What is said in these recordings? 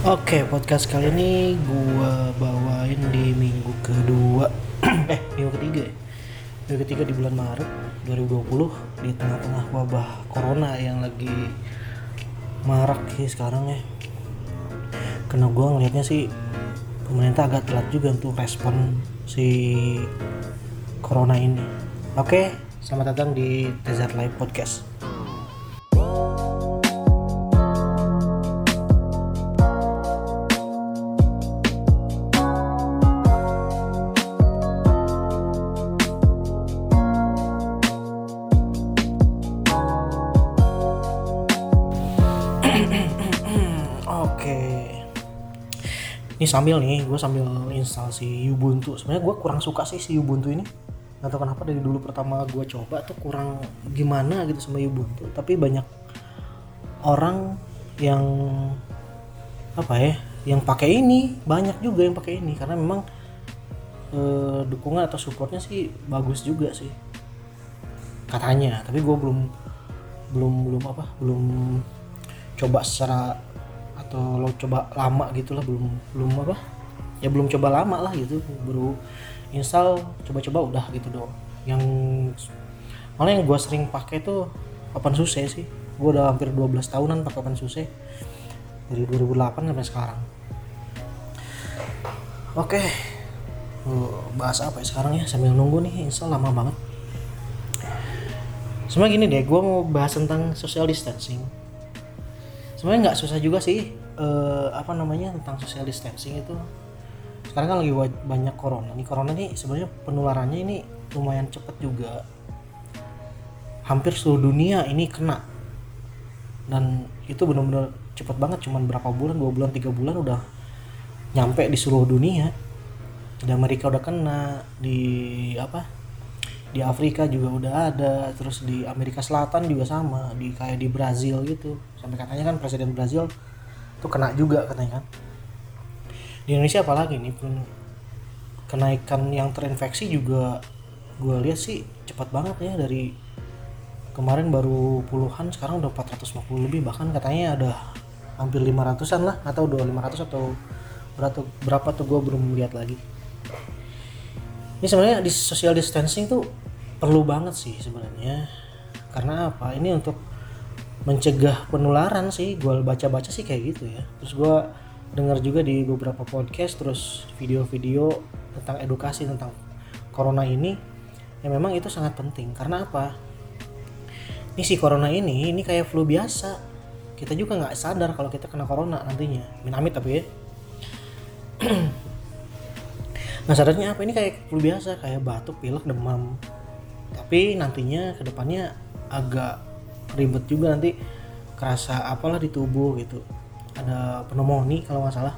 Oke, podcast kali ini gua bawain di minggu kedua eh minggu ketiga ya. Minggu ketiga di bulan Maret 2020 di tengah-tengah wabah corona yang lagi marak sih sekarang ya. Karena gua ngelihatnya sih pemerintah agak telat juga untuk respon si corona ini. Oke, selamat datang di Desert Live Podcast. Ini sambil nih, gue sambil install si Ubuntu. Sebenarnya gue kurang suka sih si Ubuntu ini. Gak tau kenapa dari dulu pertama gue coba tuh kurang gimana gitu sama Ubuntu. Tapi banyak orang yang apa ya, yang pakai ini banyak juga yang pakai ini karena memang eh, dukungan atau supportnya sih bagus juga sih katanya. Tapi gue belum belum belum apa belum coba secara atau lo coba lama gitu lah belum belum apa? Ya belum coba lama lah gitu baru install coba-coba udah gitu doang. Yang malah yang gue sering pakai tuh OpenSUSE sih. Gue udah hampir 12 tahunan pakai OpenSUSE dari 2008 sampai sekarang. Oke Eh, bahas apa ya sekarang ya sambil nunggu nih install lama banget. Sebenarnya gini deh gue mau bahas tentang social distancing. Sebenarnya nggak susah juga sih eh, apa namanya tentang social distancing itu. Sekarang kan lagi banyak corona. Nih corona nih sebenarnya penularannya ini lumayan cepet juga. Hampir seluruh dunia ini kena. Dan itu benar-benar cepet banget cuman berapa bulan dua bulan tiga bulan udah nyampe di seluruh dunia. Di Amerika udah kena di apa di Afrika juga udah ada terus di Amerika Selatan juga sama di kayak di Brazil gitu. Sampai katanya kan presiden Brazil tuh kena juga katanya kan. Di Indonesia apalagi nih pun kenaikan yang terinfeksi juga gue lihat sih cepat banget ya dari kemarin baru puluhan sekarang udah 450 lebih bahkan katanya ada hampir 500an lah atau udah 500 atau berapa berapa tuh gue belum lihat lagi. Ini sebenarnya di social distancing tuh perlu banget sih sebenarnya. Karena apa? Ini untuk mencegah penularan sih gue baca-baca sih kayak gitu ya. Terus gue dengar juga di beberapa podcast terus video-video tentang edukasi tentang corona ini ya memang itu sangat penting. Karena apa? Ini si corona ini ini kayak flu biasa. Kita juga nggak sadar kalau kita kena corona nantinya. Minamit tapi ya. Nah sadarnya apa ini kayak flu biasa kayak batuk, pilek, demam. Tapi nantinya ke depannya agak ribet juga nanti kerasa apalah di tubuh gitu. Ada pneumonia kalau nggak salah.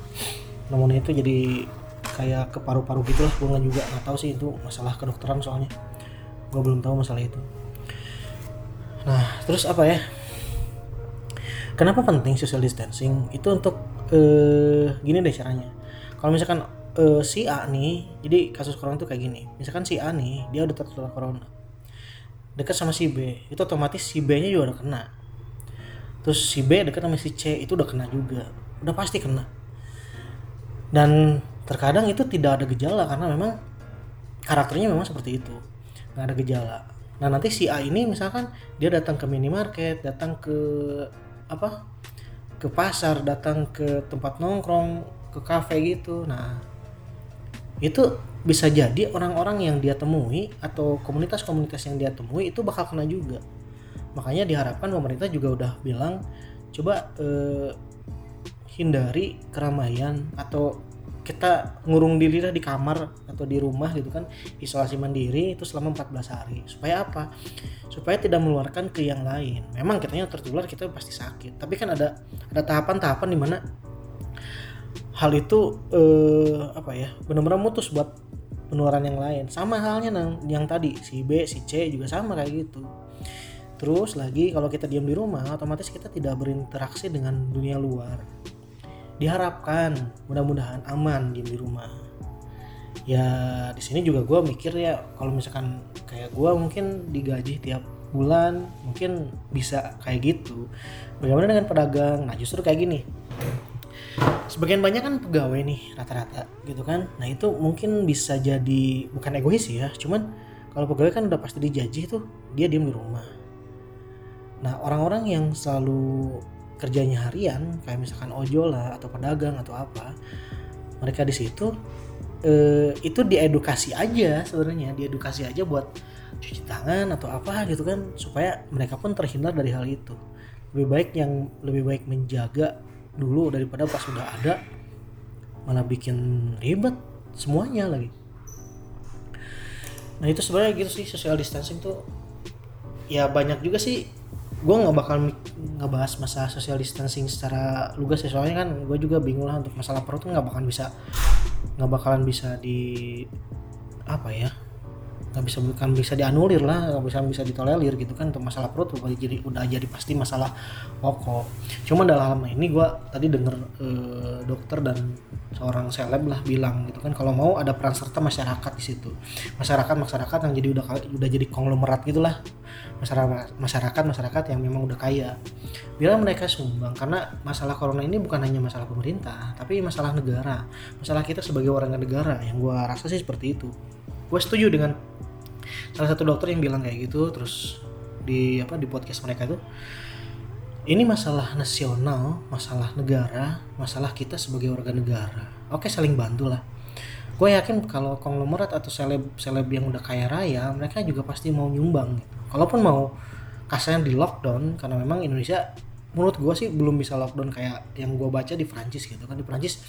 Pneumonia itu jadi kayak ke paru-paru gitu lah. Gue juga nggak tahu sih itu masalah kedokteran soalnya. Gue belum tahu masalah itu. Nah terus apa ya? Kenapa penting social distancing? Itu untuk eh, gini deh caranya. Kalau misalkan eh, si A nih, jadi kasus corona tuh kayak gini. Misalkan si A nih, dia udah tertular corona, dekat sama si B, itu otomatis si B-nya juga udah kena. Terus si B dekat sama si C, itu udah kena juga, udah pasti kena. Dan terkadang itu tidak ada gejala karena memang karakternya memang seperti itu, nggak ada gejala. Nah nanti si A ini misalkan dia datang ke minimarket, datang ke apa ke pasar, datang ke tempat nongkrong, ke kafe gitu. Nah, itu bisa jadi orang-orang yang dia temui atau komunitas-komunitas yang dia temui itu bakal kena juga. Makanya diharapkan pemerintah juga udah bilang coba eh, hindari keramaian atau kita ngurung diri lah di kamar atau di rumah gitu kan isolasi mandiri itu selama 14 hari. Supaya apa? Supaya tidak menularkan ke yang lain. Memang kitanya tertular kita pasti sakit. Tapi kan ada ada tahapan-tahapan di mana hal itu eh, apa ya benar-benar mutus buat penularan yang lain. Sama halnya yang, yang tadi si B si C juga sama kayak gitu. Terus lagi kalau kita diam di rumah otomatis kita tidak berinteraksi dengan dunia luar. Diharapkan mudah-mudahan aman diam di rumah. Ya di sini juga gue mikir ya kalau misalkan kayak gue mungkin digaji tiap bulan mungkin bisa kayak gitu. Bagaimana dengan pedagang? Nah justru kayak gini sebagian banyak kan pegawai nih rata-rata gitu kan. Nah itu mungkin bisa jadi bukan egois ya cuman kalau pegawai kan udah pasti dijaji tuh dia diem di rumah. Nah orang-orang yang selalu kerjanya harian kayak misalkan ojol lah atau pedagang atau apa mereka di situ eh, itu diedukasi aja sebenarnya diedukasi aja buat cuci tangan atau apa gitu kan supaya mereka pun terhindar dari hal itu. Lebih baik yang lebih baik menjaga dulu daripada pas sudah ada malah bikin ribet semuanya lagi. Nah itu sebenarnya gitu sih social distancing tuh ya banyak juga sih. Gue nggak bakal ngebahas masalah social distancing secara lugas ya soalnya kan gue juga bingung lah untuk masalah perut nggak bakalan bisa nggak bakalan bisa di apa ya nggak bisa bukan bisa dianulir lah nggak bisa bisa ditolerir gitu kan untuk masalah perut udah jadi udah jadi pasti masalah pokok. Cuma dalam ini gue tadi denger eh, dokter dan seorang seleb lah bilang gitu kan kalau mau ada peran serta masyarakat di situ. Masyarakat masyarakat yang jadi udah udah jadi konglomerat gitulah. Masyarakat masyarakat masyarakat yang memang udah kaya. Bilang mereka sumbang karena masalah corona ini bukan hanya masalah pemerintah tapi masalah negara. Masalah kita sebagai warga negara yang gue rasa sih seperti itu gue setuju dengan salah satu dokter yang bilang kayak gitu terus di apa di podcast mereka itu ini masalah nasional masalah negara masalah kita sebagai warga negara. Oke saling bantu lah. Gue yakin kalau konglomerat atau seleb seleb yang udah kaya raya mereka juga pasti mau nyumbang gitu. kalaupun mau kasarnya di lockdown karena memang Indonesia menurut gue sih belum bisa lockdown kayak yang gue baca di Prancis gitu kan. Di Prancis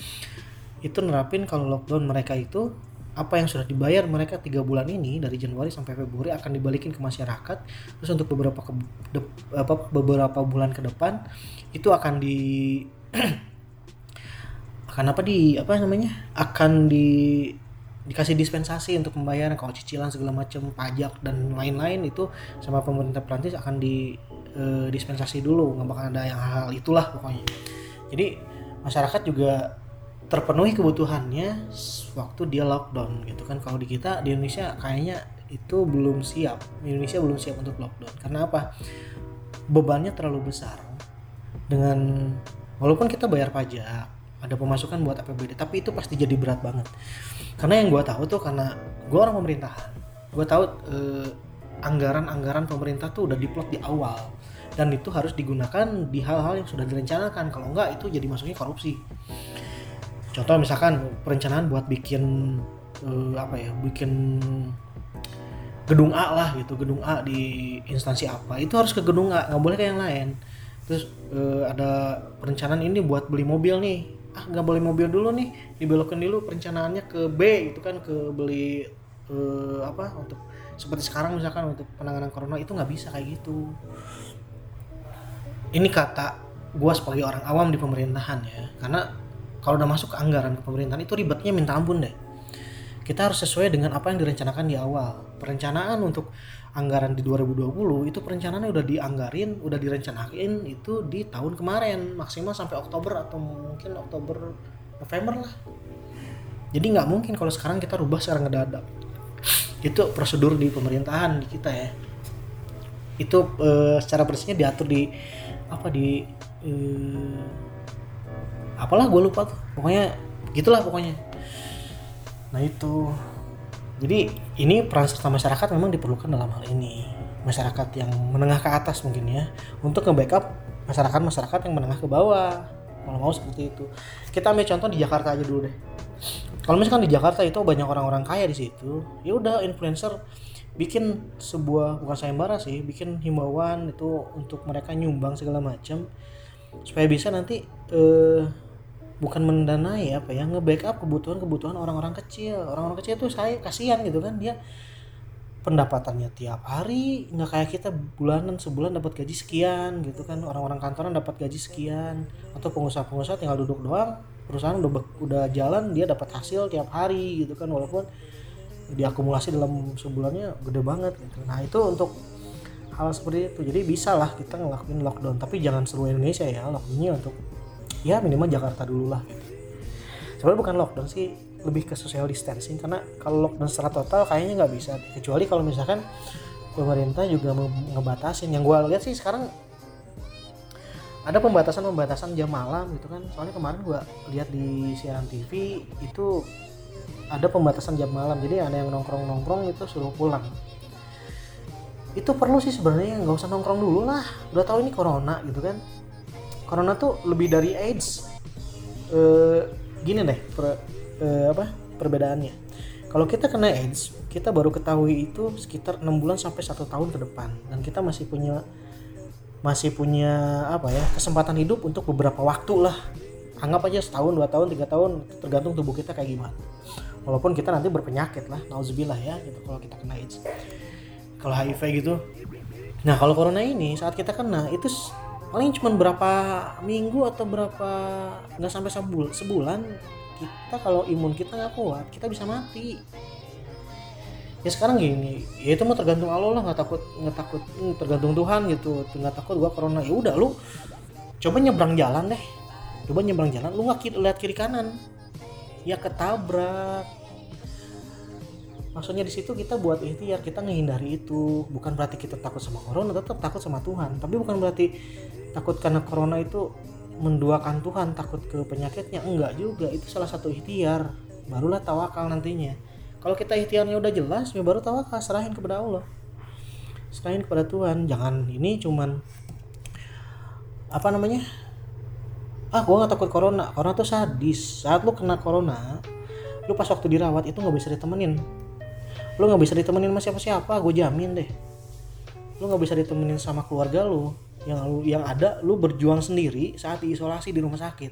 itu nerapin kalau lockdown mereka itu apa yang sudah dibayar mereka tiga bulan ini dari Januari sampai Februari akan dibalikin ke masyarakat. Terus untuk beberapa ke, de, apa, beberapa bulan ke depan itu akan di akan apa di apa namanya akan di dikasih dispensasi untuk pembayaran. Kalau cicilan segala macam pajak dan lain-lain itu sama pemerintah Prancis akan di e, dispensasi dulu. Nggak bakal ada yang hal, -hal itulah pokoknya. Jadi masyarakat juga terpenuhi kebutuhannya waktu dia lockdown gitu kan. Kalau di kita di Indonesia kayaknya itu belum siap. Indonesia belum siap untuk lockdown. Karena apa? Bebannya terlalu besar. Dengan walaupun kita bayar pajak ada pemasukan buat APBD tapi itu pasti jadi berat banget. Karena yang gue tahu tuh karena gue orang pemerintahan gue tahu eh, anggaran-anggaran pemerintah tuh udah diplot di awal. Dan itu harus digunakan di hal-hal yang sudah direncanakan. Kalau enggak itu jadi masuknya korupsi contoh misalkan perencanaan buat bikin uh, apa ya bikin gedung A lah gitu gedung A di instansi apa itu harus ke gedung A nggak boleh ke yang lain. Terus uh, ada perencanaan ini buat beli mobil nih. Ah nggak boleh mobil dulu nih dibelokkan dulu perencanaannya ke B itu kan ke beli uh, apa untuk seperti sekarang misalkan untuk penanganan corona itu nggak bisa kayak gitu. Ini kata gue sebagai orang awam di pemerintahan ya karena kalau udah masuk ke anggaran ke pemerintahan itu ribetnya minta ampun deh. Kita harus sesuai dengan apa yang direncanakan di awal. Perencanaan untuk anggaran di 2020 itu perencanaannya udah dianggarin udah direncanain itu di tahun kemarin. Maksimal sampai Oktober atau mungkin Oktober November lah. Jadi nggak mungkin kalau sekarang kita rubah secara ngedadak. Itu prosedur di pemerintahan di kita ya. Itu e, secara persisnya diatur di apa di e, apalah gue lupa tuh. Pokoknya gitulah pokoknya. Nah itu. Jadi ini peran serta masyarakat memang diperlukan dalam hal ini. Masyarakat yang menengah ke atas mungkin ya. Untuk nge-backup masyarakat-masyarakat yang menengah ke bawah. Kalau mau seperti itu. Kita ambil contoh di Jakarta aja dulu deh. Kalau misalkan di Jakarta itu banyak orang-orang kaya di situ ya udah influencer bikin sebuah bukan sayembara sih bikin himbauan itu untuk mereka nyumbang segala macam supaya bisa nanti eh, bukan mendanai apa ya nge-backup kebutuhan-kebutuhan orang-orang kecil. Orang-orang kecil tuh saya kasihan gitu kan dia pendapatannya tiap hari nggak kayak kita bulanan sebulan dapat gaji sekian gitu kan. Orang-orang kantoran dapat gaji sekian atau pengusaha-pengusaha tinggal duduk doang perusahaan udah udah jalan dia dapat hasil tiap hari gitu kan. Walaupun diakumulasi dalam sebulannya gede banget gitu. Nah itu untuk hal seperti itu. Jadi bisa lah kita ngelakuin lockdown. Tapi jangan seluruh Indonesia ya lockdownnya untuk ya minimal Jakarta dulu lah. Sebenarnya bukan lockdown sih lebih ke social distancing karena kalau lockdown secara total kayaknya nggak bisa. Kecuali kalau misalkan pemerintah juga ngebatasin. Yang gue lihat sih sekarang ada pembatasan-pembatasan jam malam gitu kan. Soalnya kemarin gua lihat di siaran TV itu ada pembatasan jam malam. Jadi ada yang nongkrong-nongkrong itu suruh pulang. Itu perlu sih sebenarnya nggak usah nongkrong dulu lah. Udah tahu ini corona gitu kan corona tuh lebih dari AIDS. Eh, gini deh per, eh, apa perbedaannya. Kalau kita kena AIDS kita baru ketahui itu sekitar enam bulan sampai satu tahun ke depan. Dan kita masih punya masih punya apa ya kesempatan hidup untuk beberapa waktu lah. Anggap aja setahun dua tahun tiga tahun tergantung tubuh kita kayak gimana. Walaupun kita nanti berpenyakit lah nauzubillah ya gitu kalau kita kena AIDS. Kalau HIV gitu. Nah kalau corona ini saat kita kena itu paling cuma berapa minggu atau berapa nggak sampai sebul sebulan kita kalau imun kita nggak kuat kita bisa mati. Ya sekarang gini ya itu mau tergantung Allah lah nggak takut nggak takut hmm, tergantung Tuhan gitu. Nggak takut gua corona ya udah lu coba nyebrang jalan deh. Coba nyebrang jalan lu nggak lihat kiri kanan. Ya ketabrak. Maksudnya di situ kita buat ikhtiar kita menghindari itu. Bukan berarti kita takut sama corona tetap takut sama Tuhan. Tapi bukan berarti takut karena corona itu menduakan Tuhan takut ke penyakitnya? Enggak juga itu salah satu ikhtiar. Barulah tawakal nantinya. Kalau kita ikhtiarnya udah jelas ya baru tawakal serahin kepada Allah. Serahin kepada Tuhan jangan ini cuman apa namanya? Ah gua nggak takut corona. Corona tuh sadis. Saat lu kena corona lu pas waktu dirawat itu nggak bisa ditemenin. Lu nggak bisa ditemenin sama siapa-siapa gue jamin deh. Lu nggak bisa ditemenin sama keluarga lu yang lu yang ada lu berjuang sendiri saat diisolasi di rumah sakit.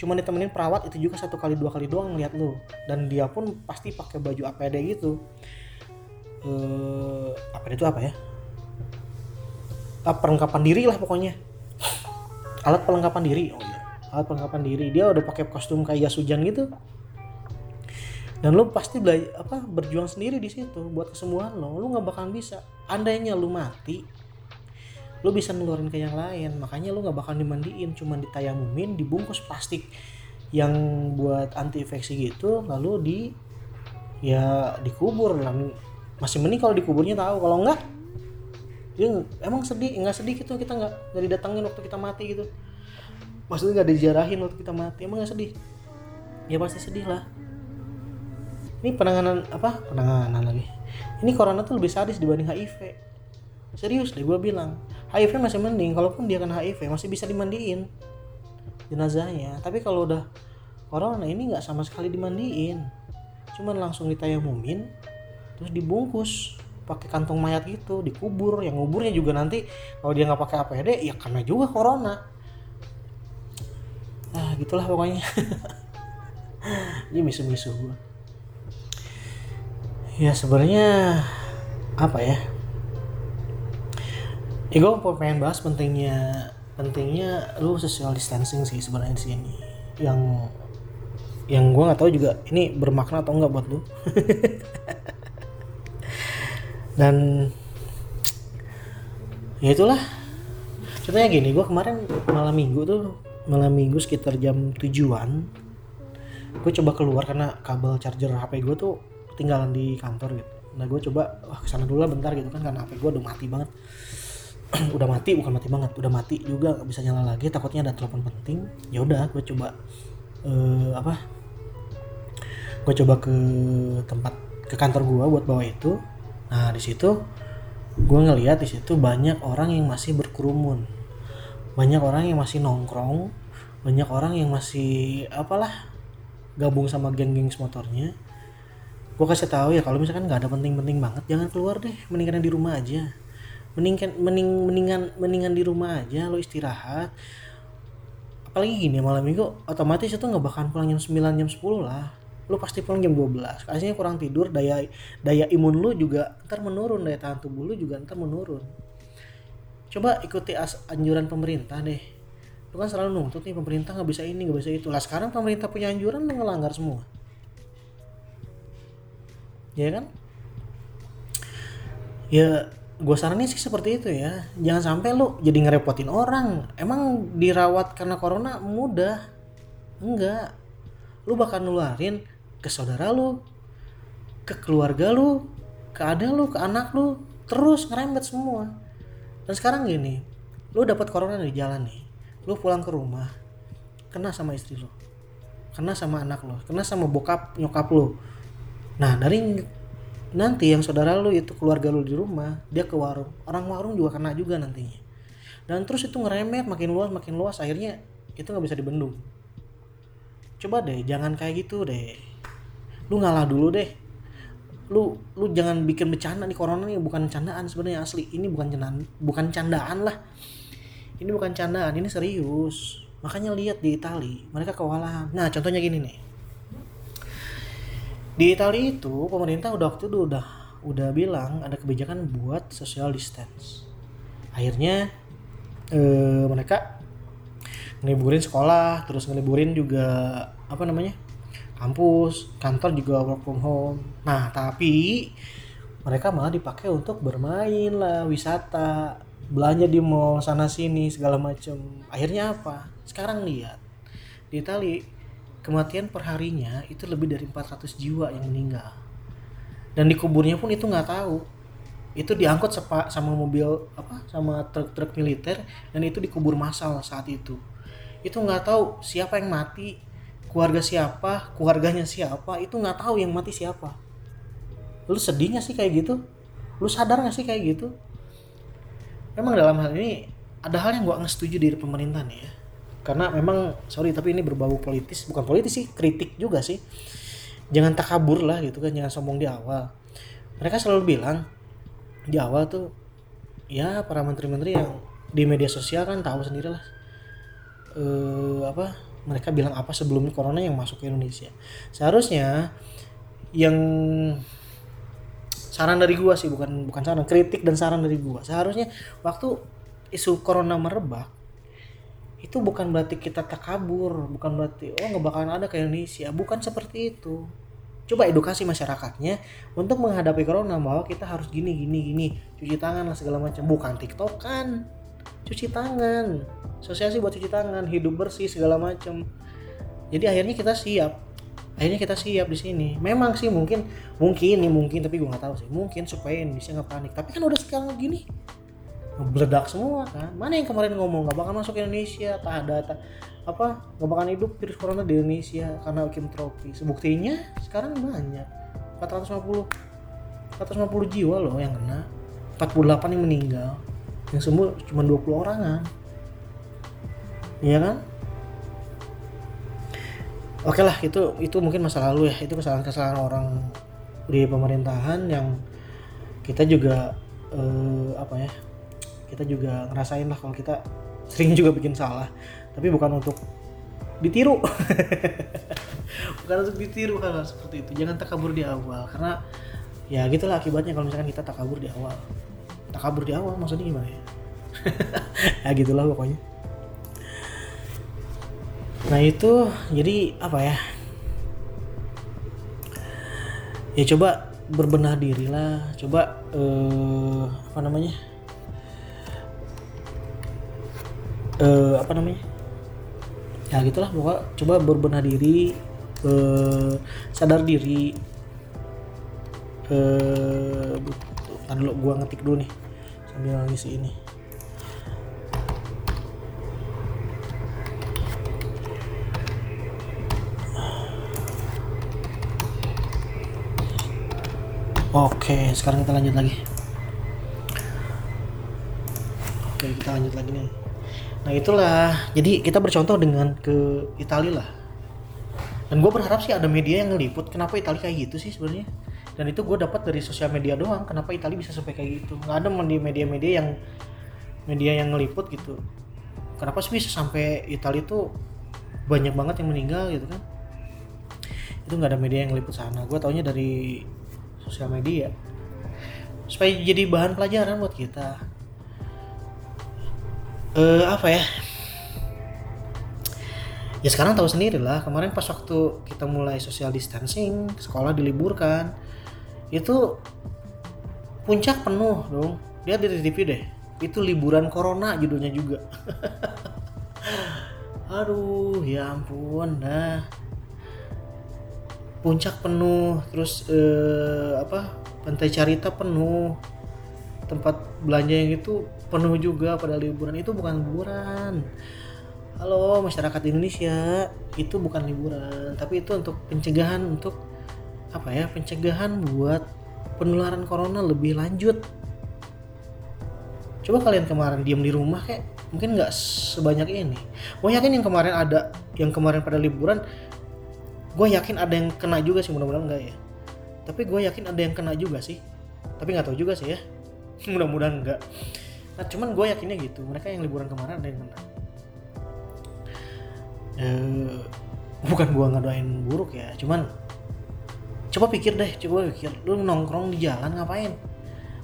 Cuma ditemenin perawat itu juga satu kali dua kali doang ngeliat lu. Dan dia pun pasti pakai baju APD gitu. Eh APD itu apa ya? Ah, perlengkapan diri lah pokoknya. Alat perlengkapan diri. Oh iya alat perlengkapan diri. Dia udah pakai kostum kayak jas hujan gitu. Dan lu pasti belajar apa berjuang sendiri di situ buat kesembuhan lo. Lu nggak bakalan bisa. Andainya lu mati lu bisa ngeluarin ke yang lain. Makanya lu nggak bakal dimandiin cuman ditayamumin dibungkus plastik yang buat anti infeksi gitu lalu di ya dikubur. Lah masih mending kalau dikuburnya tahu kalau enggak nge- emang sedih nggak sedih gitu kita nggak nggak didatengin waktu kita mati gitu. Maksudnya nggak dijarahin waktu kita mati emang nggak sedih? Ya pasti sedih lah. Ini penanganan apa? Penanganan lagi. Ini corona tuh lebih sadis dibanding HIV serius deh gue bilang HIV masih mending kalaupun dia kena HIV masih bisa dimandiin. Jenazahnya. Tapi kalau udah corona ini nggak sama sekali dimandiin. Cuman langsung ditayamumin terus dibungkus pakai kantong mayat gitu dikubur. Yang nguburnya juga nanti kalau dia nggak pakai APD ya kena juga corona. Ah gitulah pokoknya. Ini misu-misu gue ya sebenarnya apa ya ya gue pengen bahas pentingnya pentingnya lu social distancing sih sebenarnya di sini. Yang yang gue nggak tahu juga ini bermakna atau enggak buat lu. Dan ya itulah. Contohnya gini gue kemarin malam minggu tuh malam minggu sekitar jam tujuan gue coba keluar karena kabel charger HP gue tuh ketinggalan di kantor gitu. Nah gue coba wah ke sana dulu lah bentar gitu kan karena HP gue udah mati banget udah mati bukan mati banget udah mati juga nggak bisa nyala lagi takutnya ada telepon penting. Ya udah gue coba eh, apa? Gue coba ke tempat ke kantor gue buat bawa itu. Nah di situ gue ngeliat di situ banyak orang yang masih berkerumun. Banyak orang yang masih nongkrong banyak orang yang masih apalah gabung sama geng-geng motornya gue kasih tahu ya kalau misalkan nggak ada penting-penting banget jangan keluar deh mendingan di rumah aja mendingan mending mendingan mendingan di rumah aja lo istirahat. Apalagi gini malam minggu otomatis itu nggak bakalan pulang jam 9 jam 10 lah. Lu pasti pulang jam 12 aslinya kurang tidur daya daya imun lu juga ntar menurun daya tahan tubuh lu juga ntar menurun. Coba ikuti as anjuran pemerintah deh. Lu kan selalu nuntut nih pemerintah nggak bisa ini nggak bisa itu. Lah sekarang pemerintah punya anjuran lu ngelanggar semua. Ya kan? Ya gue saranin sih seperti itu ya. Jangan sampai lu jadi ngerepotin orang. Emang dirawat karena corona? Mudah. Enggak. Lu bakal nularin ke saudara lu ke keluarga lu ke adik lu ke anak lu. Terus ngerembet semua. Dan sekarang gini lu dapat corona di jalan nih. Lu pulang ke rumah kena sama istri lo kena sama anak lo kena sama bokap nyokap lo nah dari nanti yang saudara lu itu keluarga lu di rumah dia ke warung. Orang warung juga kena juga nantinya. Dan terus itu ngeremet makin luas makin luas. Akhirnya itu nggak bisa dibendung. Coba deh jangan kayak gitu deh. Lu ngalah dulu deh. Lu lu jangan bikin bercanda nih corona nih bukan candaan sebenarnya asli. Ini bukan candaan bukan candaan lah. Ini bukan candaan ini serius. Makanya lihat di Itali mereka kewalahan. Nah contohnya gini nih di Italia itu pemerintah udah waktu itu udah udah bilang ada kebijakan buat social distance. Akhirnya eh, mereka ngeliburin sekolah terus ngeliburin juga apa namanya kampus kantor juga work from home. Nah tapi mereka malah dipakai untuk bermain lah wisata belanja di mall sana sini segala macam akhirnya apa? Sekarang lihat di Italia kematian perharinya itu lebih dari 400 jiwa yang meninggal. Dan di kuburnya pun itu nggak tahu. Itu diangkut sepa, sama mobil apa sama truk-truk militer dan itu dikubur massal saat itu. Itu nggak tahu siapa yang mati keluarga siapa keluarganya siapa itu nggak tahu yang mati siapa. Lu sedihnya sih kayak gitu? Lu sadar nggak sih kayak gitu? Memang dalam hal ini ada hal yang gua nggak setuju dari pemerintah nih ya karena memang sorry tapi ini berbau politis. Bukan politis sih kritik juga sih. Jangan takabur lah gitu kan jangan sombong di awal. Mereka selalu bilang di awal tuh ya para menteri-menteri yang di media sosial kan tahu sendiri lah eh, apa mereka bilang apa sebelum corona yang masuk ke Indonesia. Seharusnya yang saran dari gua sih bukan bukan saran kritik dan saran dari gua. Seharusnya waktu isu corona merebak itu bukan berarti kita takabur bukan berarti oh nggak bakalan ada ke Indonesia. Bukan seperti itu. Coba edukasi masyarakatnya untuk menghadapi corona bahwa kita harus gini gini gini cuci tangan lah segala macam. Bukan tiktok kan? Cuci tangan. Sosialisasi buat cuci tangan hidup bersih segala macam. Jadi akhirnya kita siap. Akhirnya kita siap di sini. Memang sih mungkin mungkin nih mungkin tapi gue nggak tahu sih. Mungkin supaya Indonesia nggak panik. Tapi kan udah sekarang gini meledak semua kan. Mana yang kemarin ngomong nggak bakal masuk Indonesia tak ada tak, apa nggak bakal hidup virus corona di Indonesia karena tropi sebuktinya sekarang banyak. 450 450 jiwa loh yang kena. 48 yang meninggal. Yang sembuh cuma 20 orangan. Iya kan? Oke lah itu itu mungkin masa lalu ya. Itu kesalahan-kesalahan orang di pemerintahan yang kita juga eh, apa ya kita juga ngerasain lah kalau kita sering juga bikin salah. Tapi bukan untuk ditiru. Bukan untuk ditiru hal seperti itu. Jangan takabur di awal karena ya gitulah akibatnya kalau misalkan kita takabur di awal. Takabur di awal maksudnya gimana ya? Ya gitulah pokoknya. Nah itu jadi apa ya? Ya coba berbenah diri lah coba eh, apa namanya uh, apa namanya ya gitulah pokok coba berbenah diri uh, sadar diri uh, Ntar dulu gua ngetik dulu nih sambil ngisi ini Oke, sekarang kita lanjut lagi. Oke, kita lanjut lagi nih. Nah itulah, jadi kita bercontoh dengan ke Italia lah. Dan gue berharap sih ada media yang ngeliput kenapa Italia kayak gitu sih sebenarnya. Dan itu gue dapat dari sosial media doang, kenapa Italia bisa sampai kayak gitu. Nggak ada di media-media yang media yang ngeliput gitu. Kenapa sih bisa sampai Italia itu banyak banget yang meninggal gitu kan? Itu nggak ada media yang ngeliput sana. Gue taunya dari sosial media supaya jadi bahan pelajaran buat kita uh, apa ya? Ya sekarang tahu sendiri lah kemarin pas waktu kita mulai social distancing sekolah diliburkan itu puncak penuh dong. Dia di TV deh itu liburan corona judulnya juga. Aduh ya ampun dah puncak penuh terus eh, apa pantai carita penuh tempat belanja yang itu penuh juga pada liburan. Itu bukan liburan. Halo masyarakat Indonesia. Itu bukan liburan tapi itu untuk pencegahan untuk apa ya pencegahan buat penularan corona lebih lanjut. Coba kalian kemarin diem di rumah kayak mungkin nggak sebanyak ini. Gue yakin yang kemarin ada yang kemarin pada liburan gue yakin ada yang kena juga sih mudah-mudahan enggak ya. Tapi gue yakin ada yang kena juga sih. Tapi nggak tahu juga sih ya. Mudah-mudahan enggak nah cuman gue yakinnya gitu. Mereka yang liburan kemarin ada yang kena eh, bukan gue ngadain buruk ya cuman coba pikir deh coba pikir. Lu nongkrong di jalan ngapain?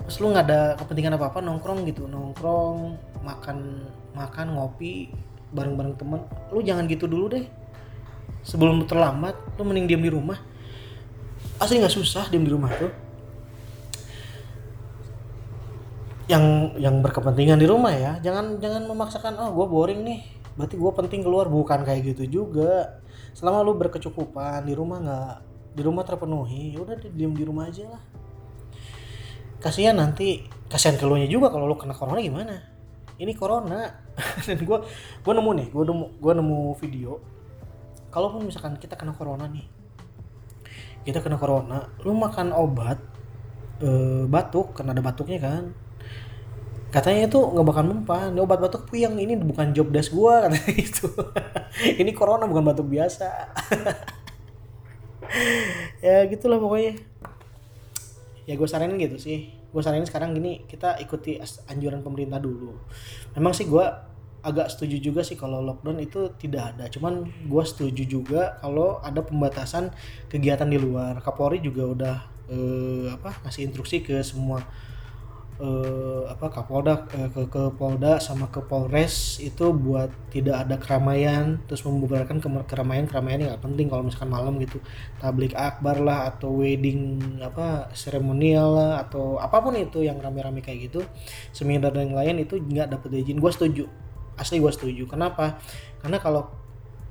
Terus lu nggak ada kepentingan apa apa nongkrong gitu. Nongkrong makan makan ngopi bareng-bareng temen. Lu jangan gitu dulu deh. Sebelum terlambat lu mending diam di rumah. Asli nggak susah diam di rumah tuh yang yang berkepentingan di rumah ya. Jangan jangan memaksakan oh gue boring nih. Berarti gue penting keluar. Bukan kayak gitu juga. Selama lu berkecukupan di rumah nggak di rumah terpenuhi ya udah diam di rumah aja lah. Kasihan nanti kasihan keluarnya juga kalau lu kena corona gimana? Ini corona. Dan gue gue nemu nih gue nemu gue nemu video. Kalaupun misalkan kita kena corona nih kita kena corona lu makan obat e, batuk karena ada batuknya kan katanya itu nggak bakal mempan ini obat batuk puyeng. Ini bukan job desk gua katanya itu ini corona bukan batuk biasa. Ya gitulah pokoknya. Ya gue saranin gitu sih. Gue saranin sekarang gini kita ikuti anjuran pemerintah dulu. Memang sih gue agak setuju juga sih kalau lockdown itu tidak ada. Cuman gue setuju juga kalau ada pembatasan kegiatan di luar. Kapolri juga udah eh, apa ngasih instruksi ke semua eh, apa Kapolda eh, ke ke Polda sama ke Polres itu buat tidak ada keramaian terus membubarkan keramaian keramaian yang penting kalau misalkan malam gitu. Tablik akbar lah atau wedding apa seremonial lah atau apa pun itu yang rame-rame kayak gitu seminar dan yang lain itu nggak dapat izin. Gue setuju. Asli gue setuju. Kenapa? Karena kalau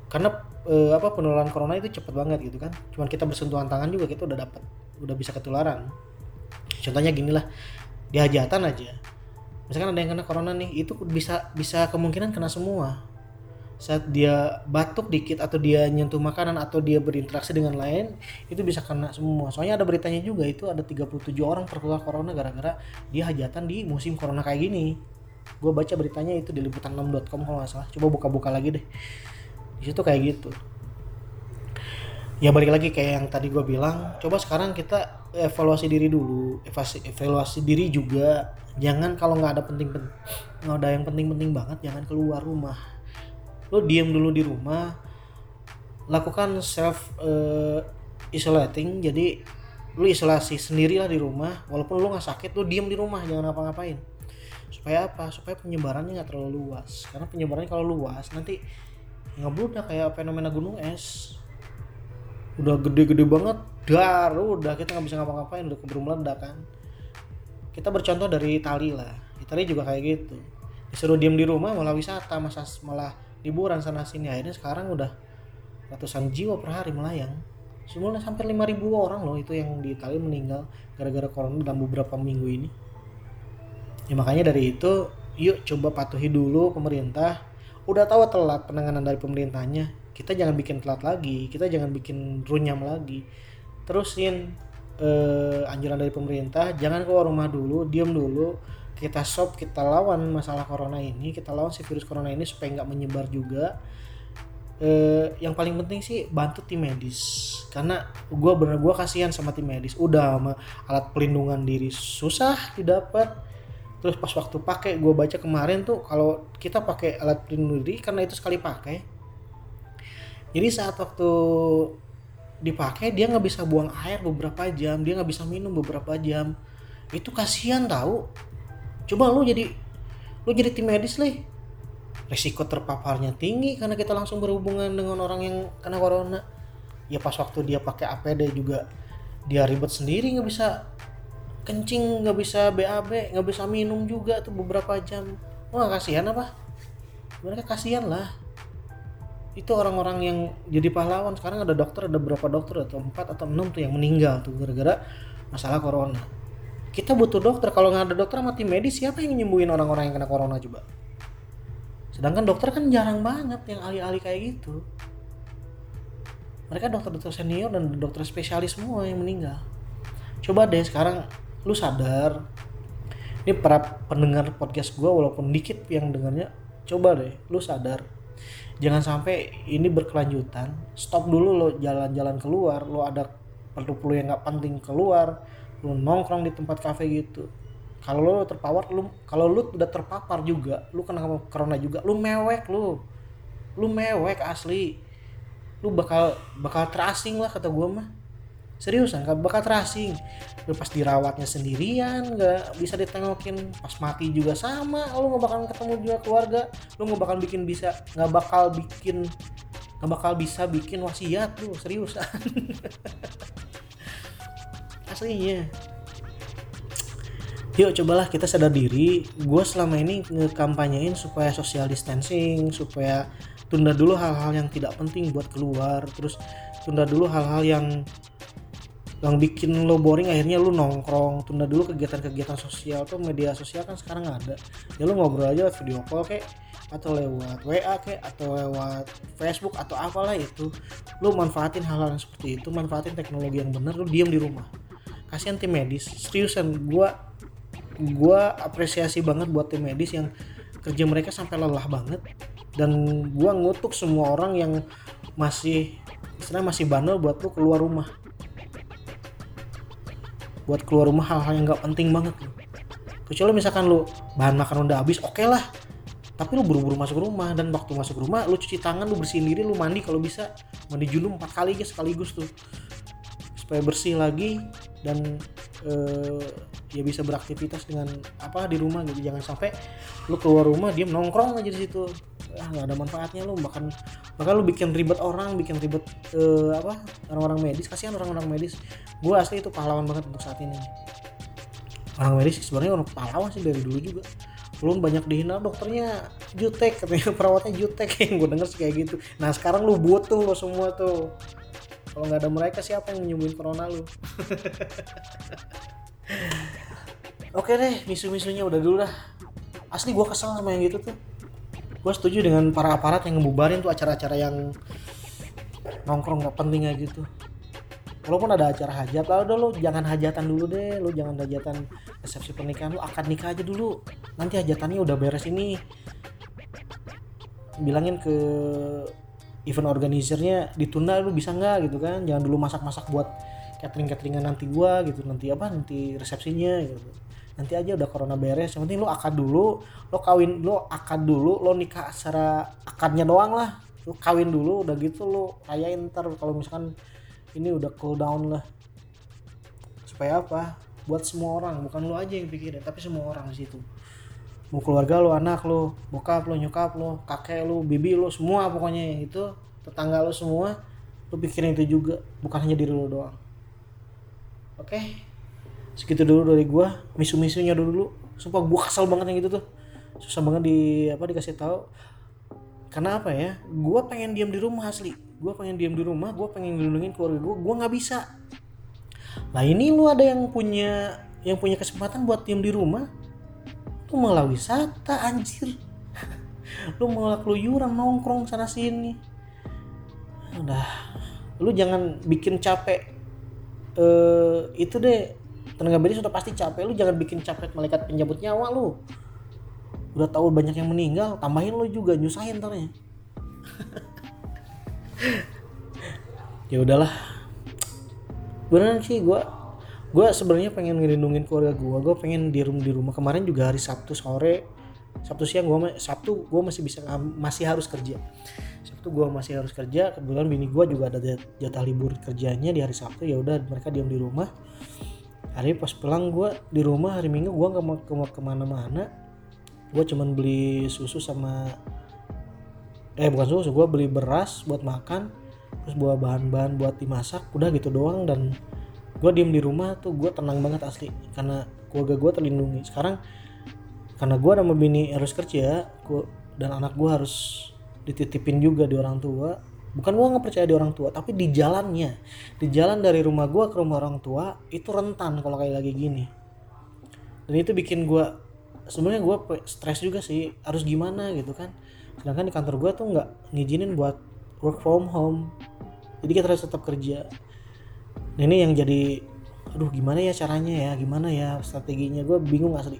karena eh, apa penularan corona itu cepet banget gitu kan. Cuman kita bersentuhan tangan juga kita udah dapat udah bisa ketularan. Contohnya gini lah di hajatan aja. Misalkan ada yang kena corona nih itu bisa bisa kemungkinan kena semua. Saat dia batuk dikit atau dia nyentuh makanan atau dia berinteraksi dengan lain itu bisa kena semua. Soalnya ada beritanya juga itu ada 37 orang tertular corona gara-gara dia hajatan di musim corona kayak gini. Gue baca beritanya itu di liputan6.com kalau nggak salah. Coba buka-buka lagi deh. Di situ kayak gitu ya balik lagi kayak yang tadi gue bilang coba sekarang kita evaluasi diri dulu evaluasi evaluasi diri juga. Jangan kalau nggak ada penting nggak ada yang penting-penting banget jangan keluar rumah. Lo diem dulu di rumah lakukan self uh, isolating. Jadi lu isolasi sendirilah di rumah walaupun lu nggak sakit lu diem di rumah jangan apa-ngapain supaya apa? Supaya penyebarannya nggak terlalu luas. Karena penyebarannya kalau luas nanti ngebludak kayak fenomena gunung es udah gede-gede banget dar udah kita nggak bisa ngapa-ngapain udah keburu meledak kan. Kita bercontoh dari Itali lah Itali juga kayak gitu. Disuruh diem di rumah malah wisata masa malah liburan sana sini. Akhirnya sekarang udah ratusan jiwa per hari melayang. Semula sampai 5000 orang loh itu yang di Italia meninggal gara-gara corona dalam beberapa minggu ini. Ya makanya dari itu yuk coba patuhi dulu pemerintah. Udah tahu telat penanganan dari pemerintahnya kita jangan bikin telat lagi kita jangan bikin runyam lagi. Terusin eh, anjuran dari pemerintah jangan keluar rumah dulu diam dulu. Kita stop kita lawan masalah corona ini kita lawan si virus corona ini supaya nggak menyebar juga. Eh, yang paling penting sih bantu tim medis. Karena gue bener gue kasihan sama tim medis. Udah sama alat pelindungan diri susah didapat. Terus pas waktu pakai gue baca kemarin tuh kalau kita pakai alat pelindung diri karena itu sekali pakai jadi saat waktu dipakai dia nggak bisa buang air beberapa jam dia nggak bisa minum beberapa jam. Itu kasihan tahu. Coba lu jadi lu jadi tim medis leh resiko terpaparnya tinggi karena kita langsung berhubungan dengan orang yang kena corona. Ya pas waktu dia pakai APD juga dia ribet sendiri nggak bisa kencing nggak bisa BAB nggak bisa minum juga tuh beberapa jam. Wah kasihan apa? Mereka kasihan lah itu orang-orang yang jadi pahlawan. Sekarang ada dokter ada berapa dokter atau empat atau enam tuh yang meninggal tuh gara-gara masalah corona. Kita butuh dokter. Kalau nggak ada dokter sama tim medis siapa yang nyembuhin orang-orang yang kena corona coba? Sedangkan dokter kan jarang banget yang ahli-ahli kayak gitu. Mereka dokter-dokter senior dan dokter spesialis semua yang meninggal. Coba deh sekarang lu sadar. Ini para pendengar podcast gue walaupun dikit yang dengarnya coba deh lu sadar jangan sampai ini berkelanjutan. Stop dulu lo jalan-jalan keluar. Lo ada perlu-perlu yang nggak penting keluar. Lu nongkrong di tempat kafe gitu. Kalau lu terpapar lu kalau lu udah terpapar juga lu kena corona juga lu mewek lu lu mewek asli. Lu bakal bakal terasing lah kata gue mah seriusan gak bakal terasing lu pas dirawatnya sendirian nggak bisa ditengokin. Pas mati juga sama lu nggak bakal ketemu juga keluarga. Lu nggak bakal bikin bisa nggak bakal bikin nggak bakal bisa bikin wasiat lu seriusan. Aslinya. Yuk cobalah kita sadar diri. Gue selama ini ngekampanyein supaya social distancing supaya tunda dulu hal-hal yang tidak penting buat keluar. Terus tunda dulu hal-hal yang yang bikin lo boring akhirnya lo nongkrong. Tunda dulu kegiatan-kegiatan sosial. Tuh media sosial kan sekarang ada. Ya lo ngobrol aja lewat video call kayak atau lewat WA kayak atau lewat Facebook atau apalah itu. Lo manfaatin hal-hal yang seperti itu manfaatin teknologi yang benar lo diem di rumah. Kasihan tim medis. Seriusan gua gua apresiasi banget buat tim medis yang kerja mereka sampai lelah banget. Dan gua ngutuk semua orang yang masih istilahnya masih bandel buat lu keluar rumah buat keluar rumah hal-hal yang nggak penting banget. Lu kecuali misalkan lu bahan makan udah habis oke okay lah. Tapi lu buru-buru masuk rumah dan waktu masuk rumah lu cuci tangan lu bersihin diri lu mandi kalau bisa. Mandi junub empat kali guys sekaligus tuh. Supaya bersih lagi dan uh, ya bisa beraktivitas dengan apa di rumah gitu. Jangan sampai lu keluar rumah dia nongkrong aja di situ ah nggak ada manfaatnya lu bahkan bahkan lu bikin ribet orang bikin ribet uh, apa orang-orang medis kasihan orang-orang medis. Gue asli itu pahlawan banget untuk saat ini. Orang medis sebenarnya orang pahlawan sih dari dulu juga. Belum banyak dihina dokternya jutek katanya perawatnya jutek yang gue denger sih kayak gitu. Nah sekarang lu butuh lo semua tuh. Kalau nggak ada mereka siapa yang nyembuhin corona lu? Oke deh misu-misunya udah dulu dah. Asli gue kesel sama yang gitu tuh gue setuju dengan para aparat yang ngebubarin tuh acara-acara yang nongkrong nggak penting kayak gitu. Walaupun ada acara hajat lah udah lo jangan hajatan dulu deh lo jangan hajatan resepsi pernikahan lo akad nikah aja dulu. Nanti hajatannya udah beres ini. Bilangin ke event organizernya ditunda lu bisa nggak? gitu kan. Jangan dulu masak-masak buat catering cateringan nanti gua gitu nanti apa nanti resepsinya gitu nanti aja udah corona beres yang penting lo akad dulu lo kawin lo akad dulu lo nikah secara akadnya doang lah. Lo kawin dulu udah gitu lo rayain ntar kalau misalkan ini udah cool down lah. Supaya apa? Buat semua orang bukan lo aja yang pikirin tapi semua orang di situ. Mau keluarga lo anak lo bokap lo nyokap lo kakek lo bibi lo semua pokoknya yang itu tetangga lo semua lo pikirin itu juga bukan hanya diri lo doang. Oke? okay? Segitu dulu dari gua misu-misunya dulu dulu sumpah gua kesel banget yang gitu tuh. Susah banget di apa dikasih tahu. Karena apa ya? Gua pengen diam di rumah asli. Gua pengen diam di rumah gua pengen ngelindungin keluarga gua gua nggak bisa. Lah ini lu ada yang punya yang punya kesempatan buat diam di rumah? Lu malah wisata anjir. Lu malah keluyuran nongkrong sana sini. Udah. Lu jangan bikin capek eh itu deh tenaga medis sudah pasti capek. Lu jangan bikin capek malaikat penjabut nyawa lu. Udah tahu banyak yang meninggal tambahin lu juga nyusahin ntarnya ya. Udahlah. Beneran sih gue gue sebenarnya pengen ngelindungin keluarga gue gue pengen di rumah di rumah. Kemarin juga hari Sabtu sore Sabtu siang gue Sabtu gue masih bisa masih harus kerja. Sabtu gue masih harus kerja. Kebetulan bini gue juga ada jatah libur kerjanya di hari Sabtu. Ya udah mereka diam di rumah hari pas pulang gue di rumah hari minggu gue nggak mau ke ke mana-mana. Gue cuman beli susu sama eh bukan susu gue beli beras buat makan terus bawa bahan-bahan buat dimasak udah gitu doang. Dan gue diem di rumah tuh gue tenang banget asli karena keluarga gue terlindungi. Sekarang karena gue sama bini harus kerja gua, dan anak gue harus dititipin juga di orang tua bukan gue nggak percaya di orang tua tapi di jalannya. Di jalan dari rumah gue ke rumah orang tua itu rentan kalau kayak lagi gini. Dan itu bikin gue sebenarnya gue stres juga sih harus gimana gitu kan. Sedangkan di kantor gue tuh nggak ngizinin buat work from home. Jadi kita harus tetap kerja. Nah, ini yang jadi aduh gimana ya caranya ya gimana ya strateginya? Gue bingung asli.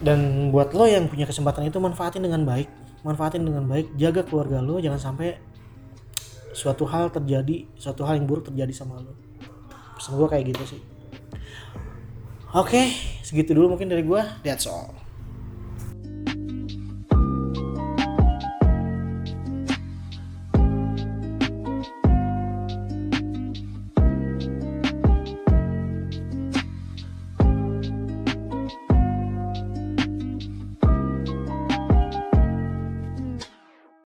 Dan buat lo yang punya kesempatan itu manfaatin dengan baik manfaatin dengan baik. Jaga keluarga lo jangan sampai suatu hal terjadi suatu hal yang buruk terjadi sama lo. Pesan gue kayak gitu sih. Oke segitu dulu mungkin dari gue that's all